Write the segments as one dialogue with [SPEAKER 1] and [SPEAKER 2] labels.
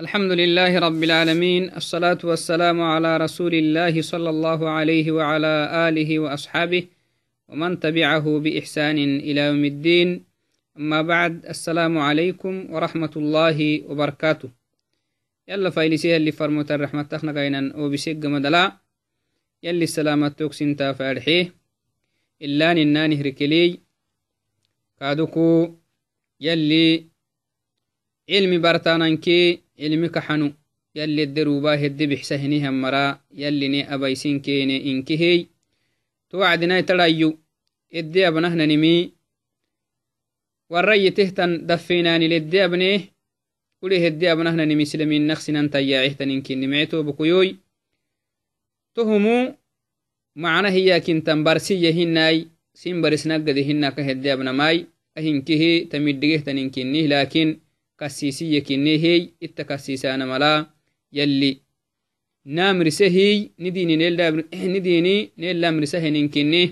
[SPEAKER 1] الحمد لله رب العالمين الصلاة والسلام على رسول الله صلى الله عليه وعلى آله وأصحابه ومن تبعه بإحسان إلى يوم الدين أما بعد السلام عليكم ورحمة الله وبركاته يلا فايلسيها اللي فرموت الرحمة تخنا قينا وبسيق مدلا يلي السلامة توكسين تافارحيه إلا ننانه ركلي كادوكو يلي علمي برتانانكي علمي كحنو يلي الدروبا هدي بحسهنها مرا يلي ني أبايسين كيني إنكهي توعدنا ترايو إدي أبنهنا نمي والرأي تهتن دفيناني لدي أبنيه ولي هدي أبنهنا نمي سلمين نخسنا تياعهتن إنكي نمعتو بكيوي تهمو macna hiyakintan barsiyahinai sin barisnaggadehinna ka heddeabnamai ahinkihi tamiddigehtaninkinnih lakin kassisiyekinnehey itta kassisanamala yalli namrisehiy nidini nelamrisaheninkinnih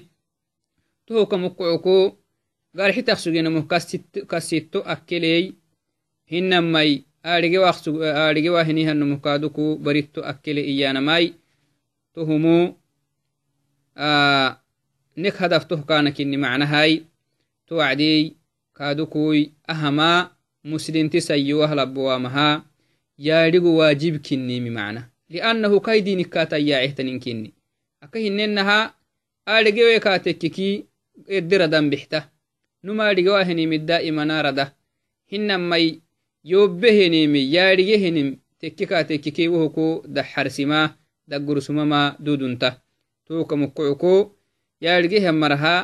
[SPEAKER 1] tohoka mukucuku garxitak sugenamuh kassitto akkeley hinamai aadhigewahinihanumuh kaduku baritto akkele iyanamai tohumu nek hadaftoh kanakini macnahai to wacdii kaadukui ahama muslimti sayyowah labbowamaha yaadhigu waajibkinimi macna liannahu kai dinikkaatayyaacehtaninkini aka hinenaha aadhigewe kaatekkiki eddiradan bixta numaadhigewahenimi daa'imanarada hinamai yobbehenimi yaadhigehenim tekki kaatekkiki wohuku daxarsima daggursumama dudunta tuuka mukucuku yaadhigehamaraha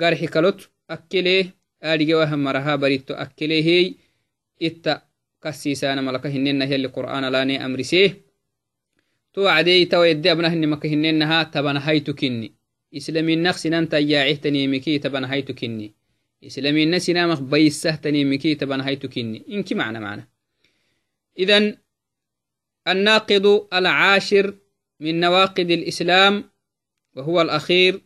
[SPEAKER 1] garxi kalot akkele aadhigewahamaraha baritto akkelehey إتا كسيسان ملك هنين هي اللي قرآن لاني أمرسيه تو عدي تو يدي أبنه هني مك هنين نها تبنا هيتو كني إسلامي النخس نانتا ياعيه تني مكي تبنا هيتو كني إسلامي النس نامخ بيسه تني مكي تبنا هيتو كني كي معنى معنى إذن الناقض العاشر من نواقض الإسلام وهو الأخير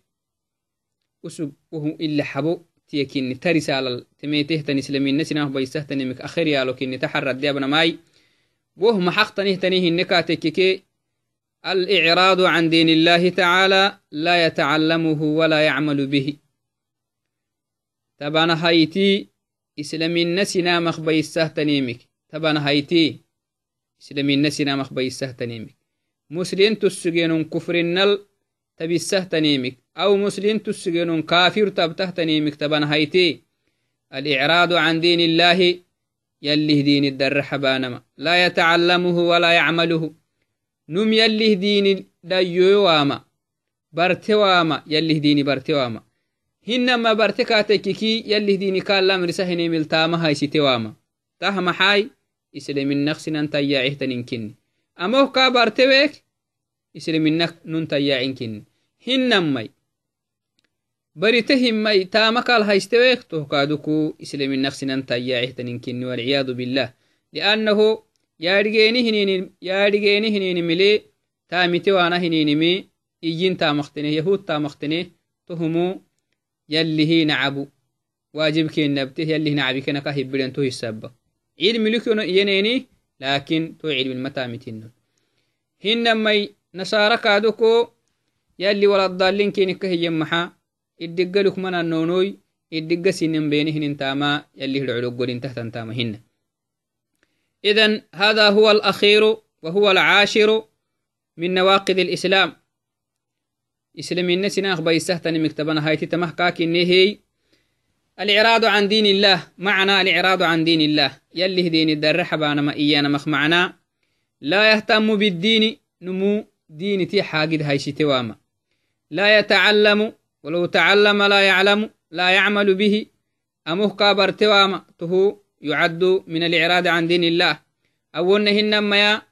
[SPEAKER 1] أسوء وهو إلا حبو تيكيني ترس على تميته تنسلمين نسنا بيسه تنمك أخير يالو كيني تحرر دي أبنا ماي. وهم حق تنيه النكاتككي الإعراض عن دين الله تعالى لا يتعلمه ولا يعمل به. تبانا هايتي إسلامين نسنا مخ بيسه تنيمك تبانا هايتي إسلامين نسنا مخ بيسه تنيمك مسلم تسجن كفر النل تبسه تنيمك. أو مسلم تسجن كافر تبته تنيمك تبان هايتي. الإعراض عن دين الله يليه دين الدر حبانما لا يتعلمه ولا يعمله. نم يليه دين ديواما برتواما. يليه دين برتواما. هنما برتكاتككي يليه دين كان لامر سهني ملتاما هاي ستواما تهم حاي إسلام النقص ننتيا عهتنين أموه كا برتويك إسلام النق ننتيا عنكن hinnammai barite himmai tamakal haistewek tohkaduku islamin nafsinan tayyacehtaninkinni walciyadu billah liannahu yaadhigeeni hinini mile taamite waana hininimi iyyin taamaktene yahud taamaktene tohumu yallihi nacabu waajibkennabte yallih nacabikenaka hibbiren to hisaba cilmilikyono iyeneeni lakin to cilmilma taamitinon hinnammai nasara kaaduko yalli waladdalinkinika hiyemaxa iddigaluk mana nonoy iddiga sinen beni hinintama yalli hidcologgodintahtantaama hina إذن هذا هو الأخير وهو العاشر من نواقض الإسلام. إسلام الناس ناخ بيسهتني مكتبنا هايتي تمه كاكي الإعراض عن دين الله معنى الإعراض عن دين الله. يلي دين الدر حبانا ما إيانا مخ معنا. لا يهتم بالدين نمو دين تي حاجد هايشي تواما لا يتعلم ولو تعلم لا يعلم لا يعمل به. أمه كابر تواما تهو يعد من الإعراض عن دين الله. أولنهن ما يا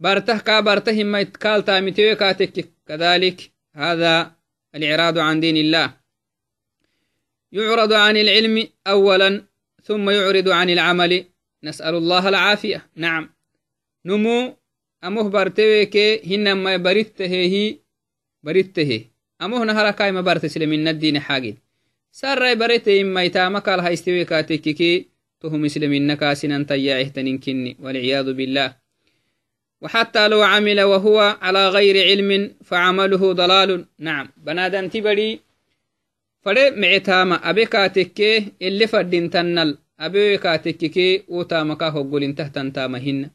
[SPEAKER 1] برته كابرته ما يتكال تامتوي كاتك كذلك هذا الإعراض عن دين الله. يعرض عن العلم أولا ثم يعرض عن العمل. نسأل الله العافية. نعم. نمو أمه برتويك هنما برته هي سر برته إما يتامك على هايستوي كاتككي تو مسلمين كاسنا تياعه تنكني والعياذ بالله وحتى لو عمل وهو على غير علم فعمله ضلال نعم بنادن تبري فدي معتاما أبي كاتكي اللي فدين تنل أبي كاتكي وتامكا هقولين تهتن تامهن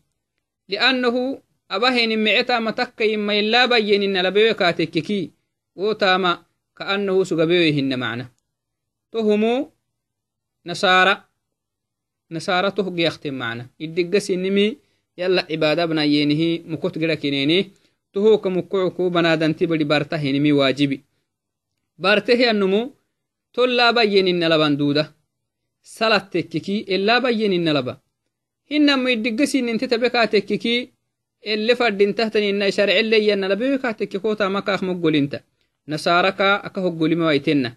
[SPEAKER 1] لأنه أبهن معتاما تكي ما إلا بينين لبي كاتكي وتاما كأنه سقبيهن معنا. تهمو نصارى نصارى تهق يختم معنا. الدقس إنمي يلا عبادة بنا ينهي مكوت غير كنيني تهوك مكوعكو بنادن تبدي بارته هنمي واجبي. بارته النمو تلا بين إن لبان دودة سلط تككي اللي فردين شرع اللي ين لبكا تككوتا مكاخ مقول انت نصاركا أكهو قولي مويتنا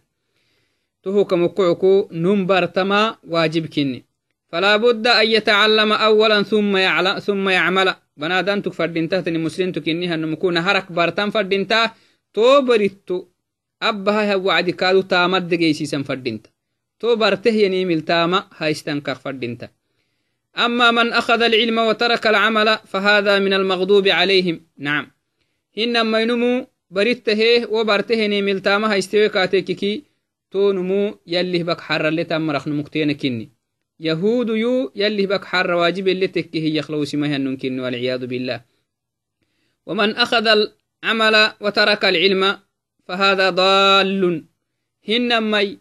[SPEAKER 1] تهوك مكوعكو نمبرتما واجب كني فلا بد أن يتعلم أولا ثم يعلم ثم يعمل. بنادان تك فردينتا تني مسلم تكنيها نمكون هرك بارتان فردينتا تو بريتو أبها وعد كادو تامد دقيسيسا فردينتا تو برته ينيمل تاما هايستنكر فردينتا أما من أخذ العلم وترك العمل فهذا من المغضوب عليهم. نعم. إنما ينمو بريته وبرته نيمل تاما هايستوي كاتيكي تو نمو يلي بك حر اللي تام رخ نمكتين كني. يهود يو يلي بك حر واجب اللي تكي هي يخلوس ما هنكن والعياذ بالله. ومن أخذ العمل وترك العلم فهذا ضال. هنمي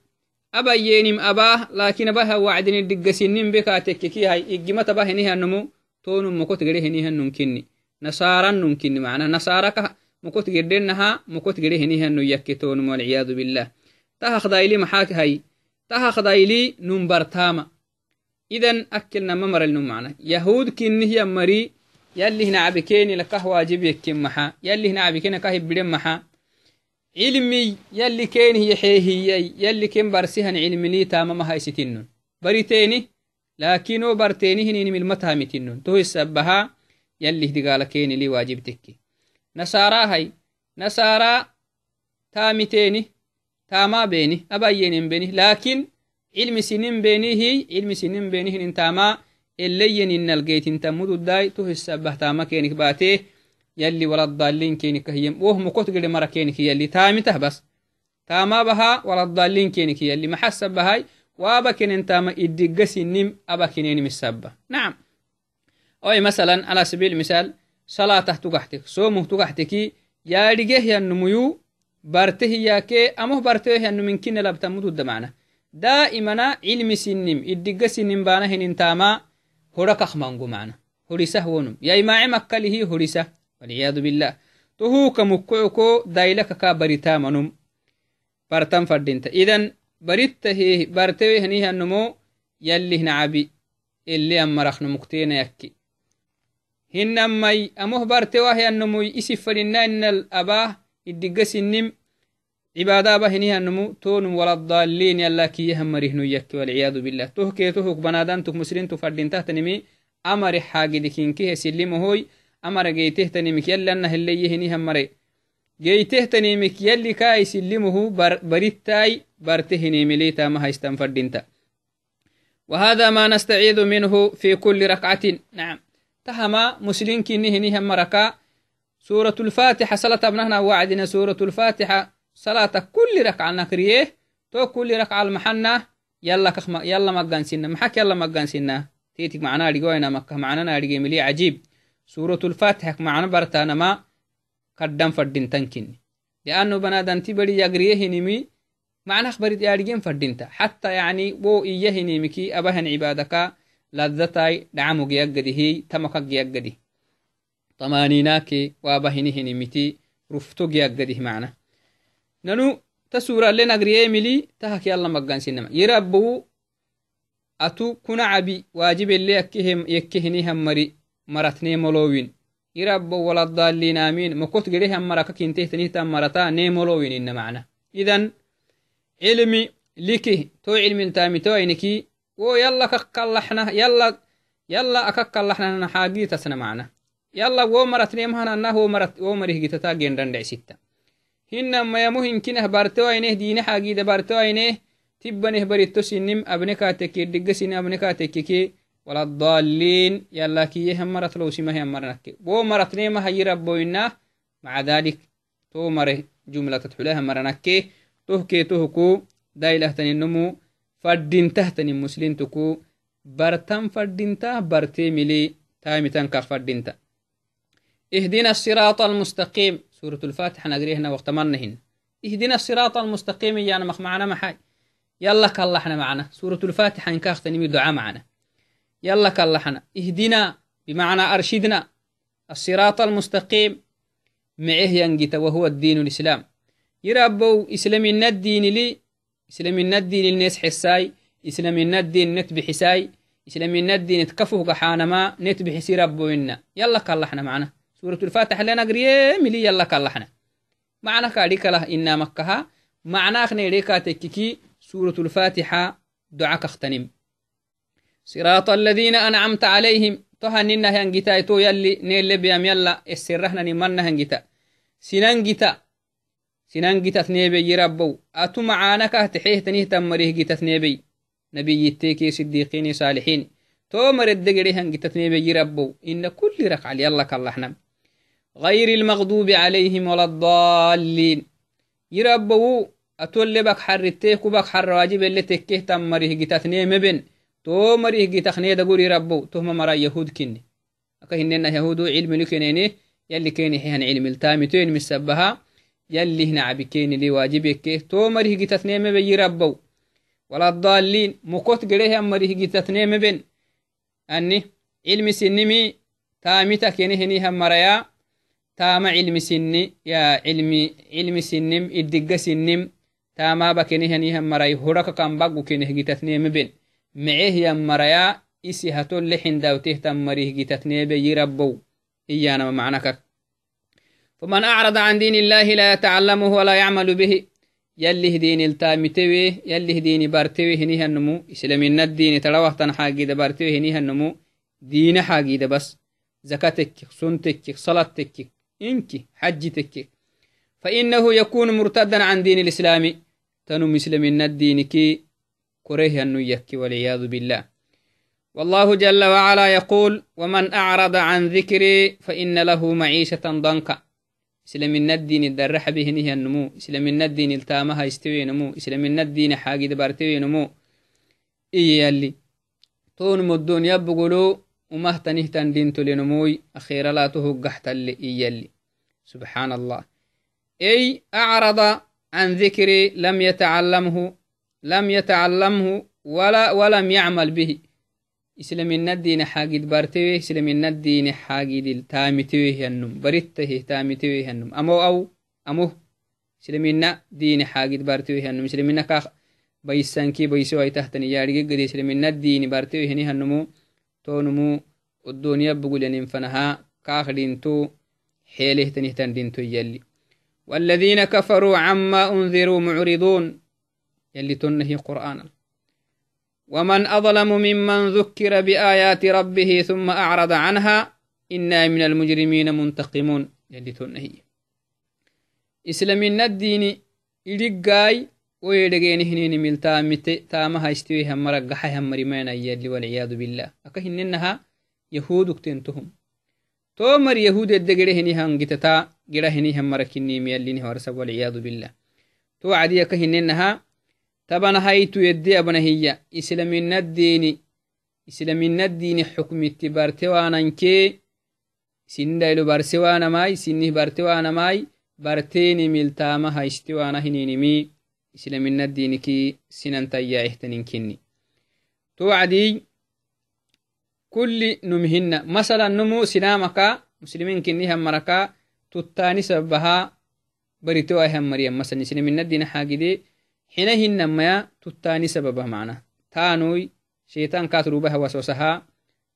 [SPEAKER 1] ينم أباه لكن أباها وعدن الدقسنين بكا تككي هاي. إجمة أباه هنيها النمو تون مكوت غيره هنيها نمكني نصارى نمكني معنا. نصارى مكوت غيرنها مكوت غيره هنيها نو يكتون والعياذ بالله. تها خدايلي محاك هاي. تها خدايلي نمبرتاما إذن أكلنا ممر النوم معنا. يهود كنه يمري يلي هنا عبكيني لكه واجب يكين محا يلي هنا عبكيني كه بدن محا علمي يلي كين هي حيه يلي كين برسيهن علمني تامام هاي ستنن بريتيني لكنو برتيني هنين من المتهمتنن تو السبها يلي دقال كيني لي واجب تكي نصارى هاي نصارى تامتيني تاما تاما يلي ولا الضالين كينك هي وهم كوت قد مرة كينك يلي. تامته بس. تاما بها ولا الضالين كينك يلي. محسب بهاي. وابكن انتاما إدقى سنين أبكنين مسبة. نعم. أو مثلا على سبيل المثال صلاة تقحتك. صومه تقحتك. يا رجيه يا النميو بارته ياكي أمه بارته يا النمين كنا لابتمدو دمعنا دائما علم سنم. إدقى سنم بانا هنين تاما. هرك أخمانقو معنا هرسه ونم. يا إماعي مكاله هرسه والعياذ بالله. تهوك مكعكو دايلك كا بريتا منم. برتم فردينت. إذن بريت هي برتوي هنيها النمو يلي نعبي اللي أمرخ نمكتين يكي. هن أمي أمه برتواه النمو إسف فلنا إن الأباه إدقى سنم. عبادة بهنيها النمو يهني همري جيته تنمك يلي كاي سلمه بر بريتاي برتهني مليتا ما هيستنفردينتا وهذا ما نستعيذ منه في كل ركعة. نعم. تهما مسلين كنه نهم مركا. سورة الفاتحة صلاة أبنهنا وعدنا سورة الفاتحة. صلاة كل ركعة نكريه. تو كل ركعة المحنة. يلا كخما يلا مقان سنة. محك يلا مقان سنة. تيتك معنا رجوينا مكة. معنا رجي ملي عجيب. قدام فردين تنكن لأنه بنادن تبري يقريه نمي معنى أخبرت يارجين فردينتا حتى يعني بو إيه نمكي أبهن عبادك لذتاي دعمو جيقدي هي تمك جيقدي طمانيناكي وابهنه نمتي رفتو جيقدي معنا ننو تسورة لنا قريه ملي تهك يلا مقان سينما. يربو أتو كنا عبي واجب اللي يكهم يكهني هم مري. maratnee molowin irabbo waladaalliin aamiin mokot gedhehan maraka kintehtanitan marata nee molowin inna macna. Idan cilmi liki to cilmintaamito ainiki wo yalla kakkallaxna yalla yalla akakkallaxnana xaagiitasna macna. Yalla wo maratneemhanana wo marat wo marihgitata gendhandhecsitta hinna mayamu hinkinah barteo aineh diine xaagida barteo tibbaneh baritto sinim abnekaatekke dhigga sinim abnekaatekkeke ولا الضالين. يلا كي يهمرت لو سمه يمرنك بو مرتني ما هي ربوينا مع ذلك تو مره جملة تحلها مرنك تو كي. توكو دايله تني النمو فدين تهتني مسلم تكو برتم فدين تا برتي ملي تامي تنك فدين اهدنا الصراط المستقيم. سورة الفاتحة نقريه هنا وقت منهن اهدنا الصراط المستقيم يعني مخ معنا محاي يلا كالله إحنا معنا. سورة الفاتحة انكاختني دعاء معنا. يلا كاللحنا اهدنا بمعنى أرشدنا. الصراط المستقيم. معه ينجت وهو الدين الإسلام. يربو إسلامي الدين لي. إسلامي الدين الناس حساي إسلامي الدين نت بحساي إسلامي الدين تكفه قحانما نت بحسي ربو إنا. يلا كاللحنا معنا. سورة الفاتحة لنا قرية ملي. يلا كاللحنا معنى كاريك له إنا مكها معنى خنيريكا تككي سورة الفاتحة. دعاك اختنم. صراط الذين أنعمت عليهم. تهننا هنجتا تو يلي نيل بيام يلا السرحنا نمنا هنجتا سننجتا سننجتا ثنيبي يربو أتو معانا كهتحيه تنيه تمريه جتا ثنيبي. نبي يتيكي صديقين صالحين. تو مرد دقري هنجتا ثنيبي يربو إن كل ركع يلا كاللحنا غير المغضوب عليهم ولا الضالين. يربو أتول بك حرتيك بك حر واجب اللي تكيه تمريه جتثني مبن تو مريه جتخني دقوري ربو. تهم مرا يهود كني. أكهننا يهود علم لكنيني يلي كيني حيهن علم التامتين مسبها. يلي هنا عبكيني لي واجبك تو مريه جتثني مبن يربو ولا الضالين. مكوت مريه جتثني مبن أني علم سنمي تامتا كيني هني هم مريا. taama cilmi sinni ya cilmi cilmi sinnim iddigga sinnim taamaba kenihanihan maray huraka kan baggu keneh gitatneemeben mecehiyan maraya isi hatolle xindawtehtan marih gitatneebe yirabbow iyanama macnakak فمن أعرض عن دين الله لا يتعلمه ولا يعمل به يليه دين التامتوي يليه دين بارتوي هنيها النمو إسلامنا الدين تلوه تنحاقي دا بارتوي هنيها النمو دين حاقي دا بس. زكاتك سنتك صلاتك إنك حجتك. فإنه يكون مرتدا عن دين الإسلام. تنو مسلمين الدين كي كره أنه يكي والعياذ بالله. والله جل وعلا يقول ومن أعرض عن ذكري فإن له معيشة ضنكا. إسلامين الدين الدرح به نهي النمو. إسلامين الدين التامها يستوي نمو. إسلامين الدين حاجي دبارتوي نمو. إيه اللي؟ تون مدون يبقلوا ومهتنه تندين تلنموي أخيرا لا تهقحت اللي. إيالي سبحان الله. أي أعرض عن ذكري لم يتعلمه لم يتعلمه ولا ولم يعمل به. إسلام الدين حاجد بارتوي إسلام الدين حاجد تامتوي هنم بريته تامتوي هنم أمو أو أمو إسلام الدين حاجد بارتوي هنم إسلام كاخ بيسانكي بيسو أي تحتني يارجي قد إسلام الدين بارتوي هني هنمو تونمو الدنيا بقول يعني فنها. كاخ دينتو حيله تنهتن دينتو يلي. والذين كفروا عما أنذروا معرضون. يلي تنهي قرآنا. ومن أظلم ممن ذكر بآيات ربه ثم أعرض عنها إنا من المجرمين منتقمون يلي تنهي. إسلامنا الدين إلقاي ويدغين هنين ملتا مت تامها استوي هم مرقحا هم مريمانا يلي والعياذ بالله. أكهننها يهود اكتنتهم. تومر يهود الدقره هني هنجتتا قرا هني هم مركني ميالين ورسب والعياذ بالله. تو عدي كهننها تبنا هايتو يدي أبنا هي إسلامنا الدين إسلامنا الدين حكم اتبارتوانا كي سندايلو بارسوانا ماي سنه بارتوانا ماي بارتيني ملتاما هايستوانا هنيني مي إسلامنا الدين كي سنن تيا اهتنين كني توعدي كل هم مركا تتاني إسلامنا سببها معنا تانوي شيطان كاتروبها وسوسها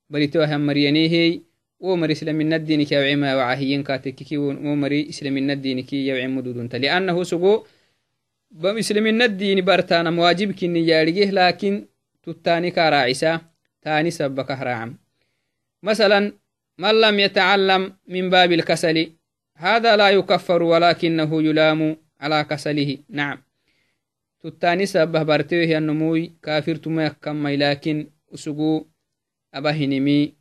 [SPEAKER 1] بريتو هم مرينيه ومر إسلامنا الدين كي يوعي وعاهيين كاتككي ومر إسلامنا الدين كي يوعي مدودون لأنه سقو بمسلمين الدين برتانا مواجب كني لكن تتاني كراعسا تاني سبك راعم مثلا من لم يتعلم من باب الكسل هذا لا يكفر ولكنه يلام على كسله نعم tuttani sabah bartewe hiyannomuy kafirtuma yakkammai lakin usugu aba hinimi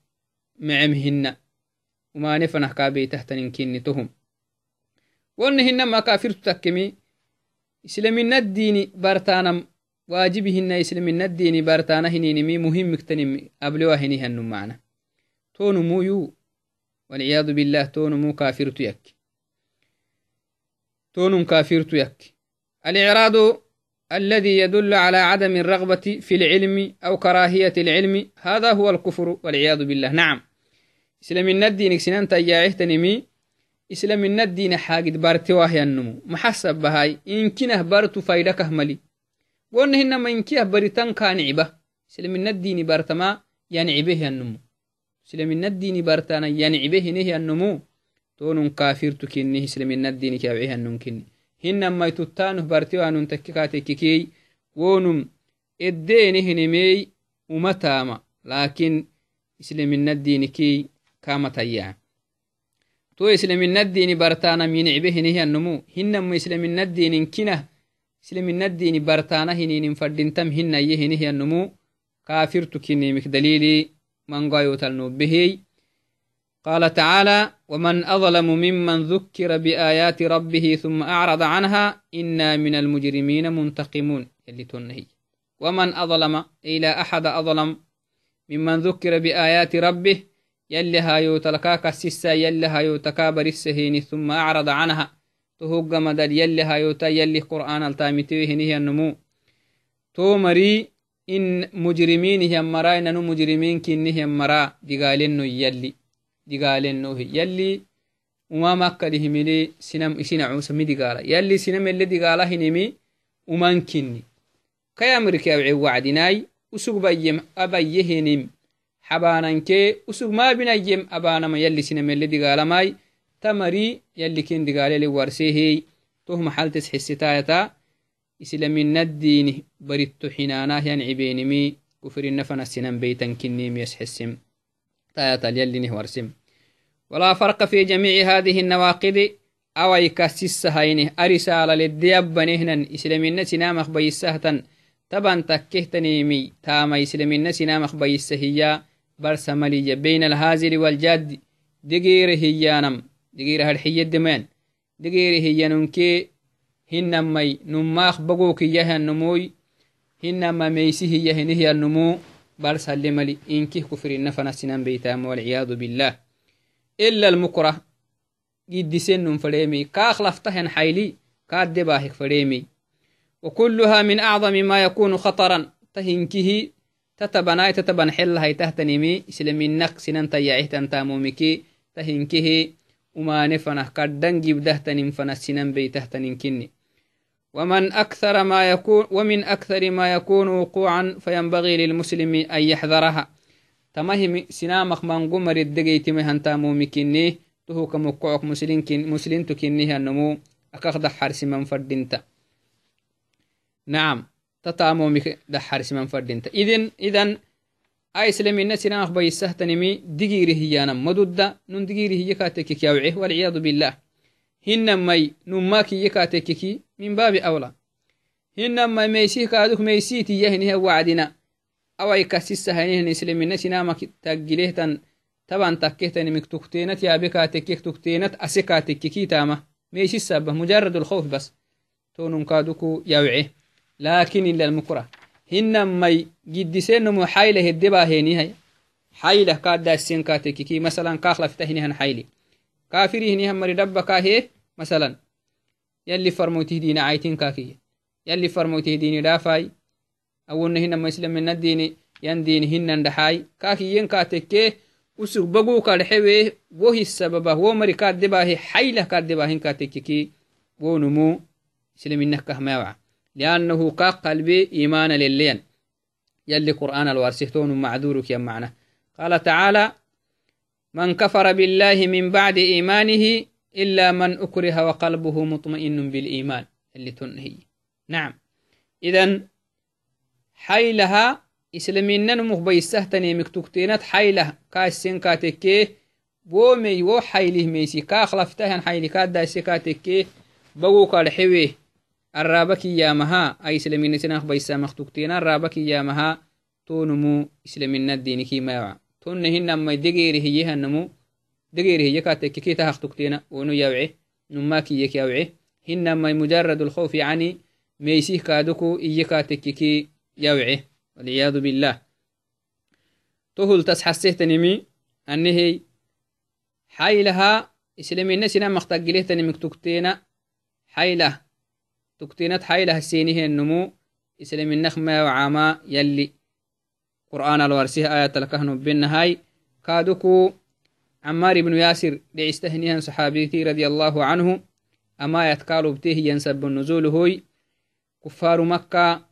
[SPEAKER 1] mecem hinna umane fanah kabeitahtanin kinni tohum wonna hinama kafirtu takkemi islaminaddiini bartanam waajibi hina islaminaddiini bartana hininimi muhimmiktanimi ablewa hinihannu macna tonumuyu walciyadu billah tonumuu kafirtu yakki tonum kafirtu yakki الإعراض الذي يدل على عدم الرغبة في العلم أو كراهية العلم. هذا هو الكفر والعياذ بالله. نعم. إسلام الدين سنان تياعه تنمي إسلام الدين حاجد بارتواه النمو. محسب بهاي. إن كنه بارتو فايدكه ملي قلنا هنا إن كيه بريتان كان عبه إسلام الدين بارتما ينعبه النمو. إسلام الدين بارتانا ينعبه نه النمو. تون كافر تكنه إسلام الدين كابعه النمو كنه hinamaituttanuh bartiwanun takkikatekikey wonum eddeenihinimey umatama lakin islaminaddinikey kamatayya to islaminaddini bartanam yinicbehinihiannumu hinama islaminaddinin kinah islaminaddini bartana hininin fadintam hinaye hinihiannumu kafirtu kinimik dalili mangoayotalnobehey قال تعالى ومن أظلم ممن ذكر بآيات ربه ثم أعرض عنها إنا من المجرمين منتقمون. اللي تنهي ومن أظلم إلى أحد أظلم ممن ذكر بآيات ربه يلي هايو تلكاك السسا يلي هايو تكابر السهين ثم أعرض عنها. تهوغ مدل يلي هايو تا يلي قرآن التامتوه نهي النمو. تو مري إن مجرمين هي مرا إننو مجرمين كن هي مرا. دقالين يلي. Digaalenohi yalli umamakkadihimili sinam isina cusami digaala yalli sinamele digaala hinimi umankinni kayamrike abce wacdinai usug bayyem abayyehinim xabaananke usug maabinayyem abaanama yalli sinamele digaalamai tamari yalli kin digaalele warsehey toh maxaltes xisitayata islaminaddiini baritto xinaanah yan cibeenimi kufrinafana sinan beytankinimiyas xesim تايتال يلي ورسم ولا فرق في جميع هذه النواقض. أوي كسس هينه. أرسالة للديابنهن إسلامين سنامخ بيسهتن. تبان تكهتنيمي تاما إسلامين سنامخ بيسهيا برسملية بين الهازل والجاد دقير هيانم دقير هالحية دمان دقير هيانونكي هنمي نماخ بقوك يهن نموي. هنما ميسي هي هنه النمو. برسلملي إنكه كفر النفن سنان بيتام والعياذ بالله. إلا المكره. قد سن فريمي. كاخلفتهن حيلي. كاد باهك فريمي. وكلها من أعظم ما يكون خطرا. تهنكه. تتبناي تتبن حلها تهتنمي. إسلامين نق سنان تيعيه تنتامومكي. تهنكه. وما نفنه. كردن جبده تنم فنسنان بيتهتنين كني. ومن أكثر ما يكون ومن أكثر ما يكون وقوعا فينبغي للمسلم أن يحذرها. تمهم سنامخ من قمر الدقيت مهن تامو مكيني تهو كمقعك مسلين كن مسلين تكينيه النمو أكاخد حرس من فردنت نعم تتامو مك دحرس من فردنت إذن إذن أي سلمين سنامخ بيسهتنمي دقيره هيانا مدودة نن دقيره يكاتك كيوعيه والعياذ بالله. hinamai numaki yekatekeki min babi awla hinamai meysih kaaduk meysitiyahinihe wacdina أوي كاسيسا هيني نسلم من نسينا ما تجليه تن طبعا تكيه تن مكتوكتينت يا بكا تكيه تكتينت أسكا تكيكي تامة ميش السبب مجرد الخوف بس. تونن كادوكو يوعي. لكن إلا المكرة. هنا ماي جدي سن حيلة هدبا هيني هاي حايلة كاد داسين كاتكيكي مثلا كاخلا فتهني هن حيلة كافري هني هم ربا كاهي مثلا. يلي فرموتي دين عايتين كاكي يلي فرموتي دين دافاي. أو إن هنا مسلم من الدين ين دين هنا دحاي كاكي ين كاتك وسق بقو كالحوى وهي السبب هو مريكا دباه حيلة كدباه إن كاتك كي. ونمو مسلم منك كهما لأنه كاق قلبي إيمانا للين يلي قرآن الوارسيتون معذور يا معنا. قال تعالى من كفر بالله من بعد إيمانه إلا من أكره وقلبه مطمئن بالإيمان. اللي تنهي. نعم. إذا حيلها إسلامين نمخ بيستهتني مكتوكتينات حيلة كاسين كاتكيه بومي و حيله ميسي. كاخلفتهن حيلي كادا سكاتكيه بغو كالحويه الرابك يامها. أي إسلامين سناخ بيسا مختوكتين الرابك يامها. تونمو إسلامين الدين كي ما يوعى تونهن أما دقيري هي هنمو دقيري هي كاتك كي تهختوكتين ونو يوعي نما كي يك يوعي هن مجرد الخوف يعني ميسيه كادوكو إيه كاتك كي يوعي والعياذ بالله. تهل تسحسيه تنمي أنه حيلها إسلامين سنا مختقليه تنمي تكتينا حيلة. تكتينت حيله السينه النمو إسلامين نخمة وعاما يلي. قرآن الورسيه آية لكهن بالنهاي كادوكو عمار بن ياسر لعستهنيها صحابيتي رضي الله عنه. أما يتكالوا بته ينسب النزول هوي. كفار مكة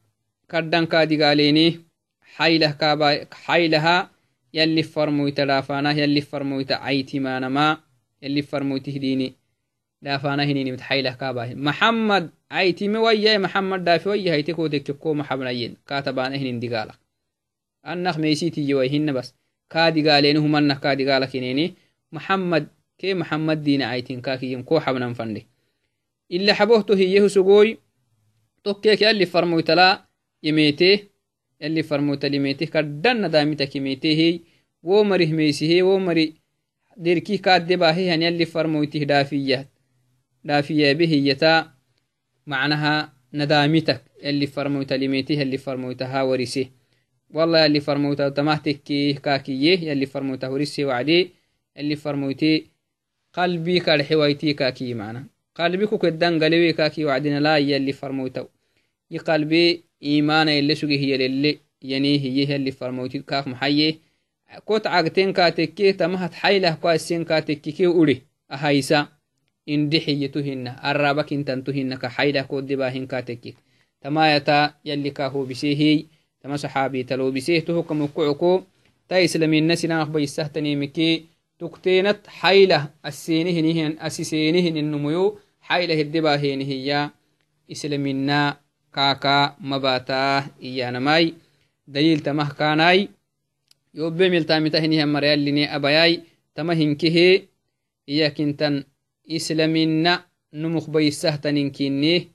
[SPEAKER 1] فرمويت عيتي ما نما يلي فرمويت هديني دافانا هنيني متحيله كابا محمد عيتي مويا محمد دافي ويا هيتي كو دككو محمد كاتبان هنين دقالك أنخ ميسيتي جويهن بس كادي قالين هم أنخ كادي قالك هنيني محمد كي محمد دين عيتين كاكي كو حبنا فندي إلا حبوهتو هيه سقوي tokkeek yalli farmoytala yemete yalli farmoytalimete kaddanna daamitakimete wo marih meysihe wo mari derki kaaddebahehan yalli farmoytih dhaafiyah dhaafiyabe hiyyata macnaha nadaamitak yalli farmoytalimete yalli farmoytaha warise yalli farmoyta tamah tekkeh kaakiye yalli farmoyta warise wacde yalli farmoyte qalbi kadhewayti kaakiye macna qalbi kukeddan galewe kaki wacdina laa yalli farmoytaw yi qalbi imana yelle suge hiyalelle yani hiye yalli farmoytid kaak maxaye kot cagten kaatekke tamahat xaylah ko assen kaatekkike ure ahaysa indi hiyetu hinna arrabakintantu hinna ka xaylah koddebahin kaatekkik tamayata yalli kaa hobisehiy tama saxaabi talobiseh tohokamukucuko ta islaminna sinaq baysahtanimike tukteenat xaylah asisenihin inumuyo xayla hiddebahenihiya islamina kaka mabata iyanamai dalil tamah kanai yobe miltamitahinihan marayalline abayai tama hinkehe iyakintan islamina numuk baysahtaninkinne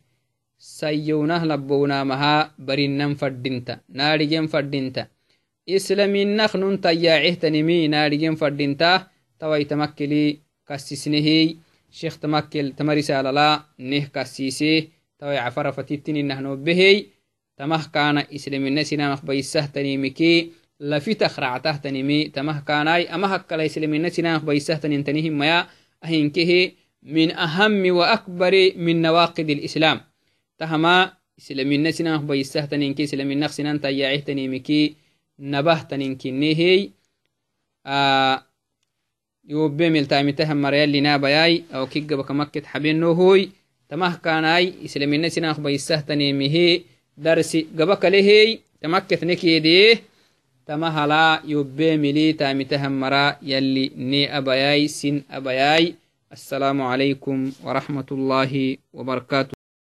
[SPEAKER 1] sayyonah labbownaamaha barinnan faddinta naadhigen faddinta islaminak nun tayyaacehtanimi naadhigen faddinta tawaitamakkili kassisnehey sheekh tamakkel tama risalala neh kassise tawai cafara fatittininnahnobehey tamah kana islamina sinamak baysahtanimike lafitak ractahtanimi tamah kanai ama hakkala islamina sinamak baysahtanintanihimmaya ahinkehe min ahami waakbari min nawaqid الإسلام تهما islamina sinamak baysahtaninke islaminak sinan tayyacehtanimiki nabahtaninkinehey yobe miltamitahan marayalinabayai aw kiggabakamaket xabenohoy تمه كاناي إسلامي نسينا أخبي السهتني مهي درسي قبك لهي تمكت نكيدي تمه لا يبي ملي تامتهم مرا يلي ني أبياي سن أبياي السلام عليكم ورحمة الله وبركاته.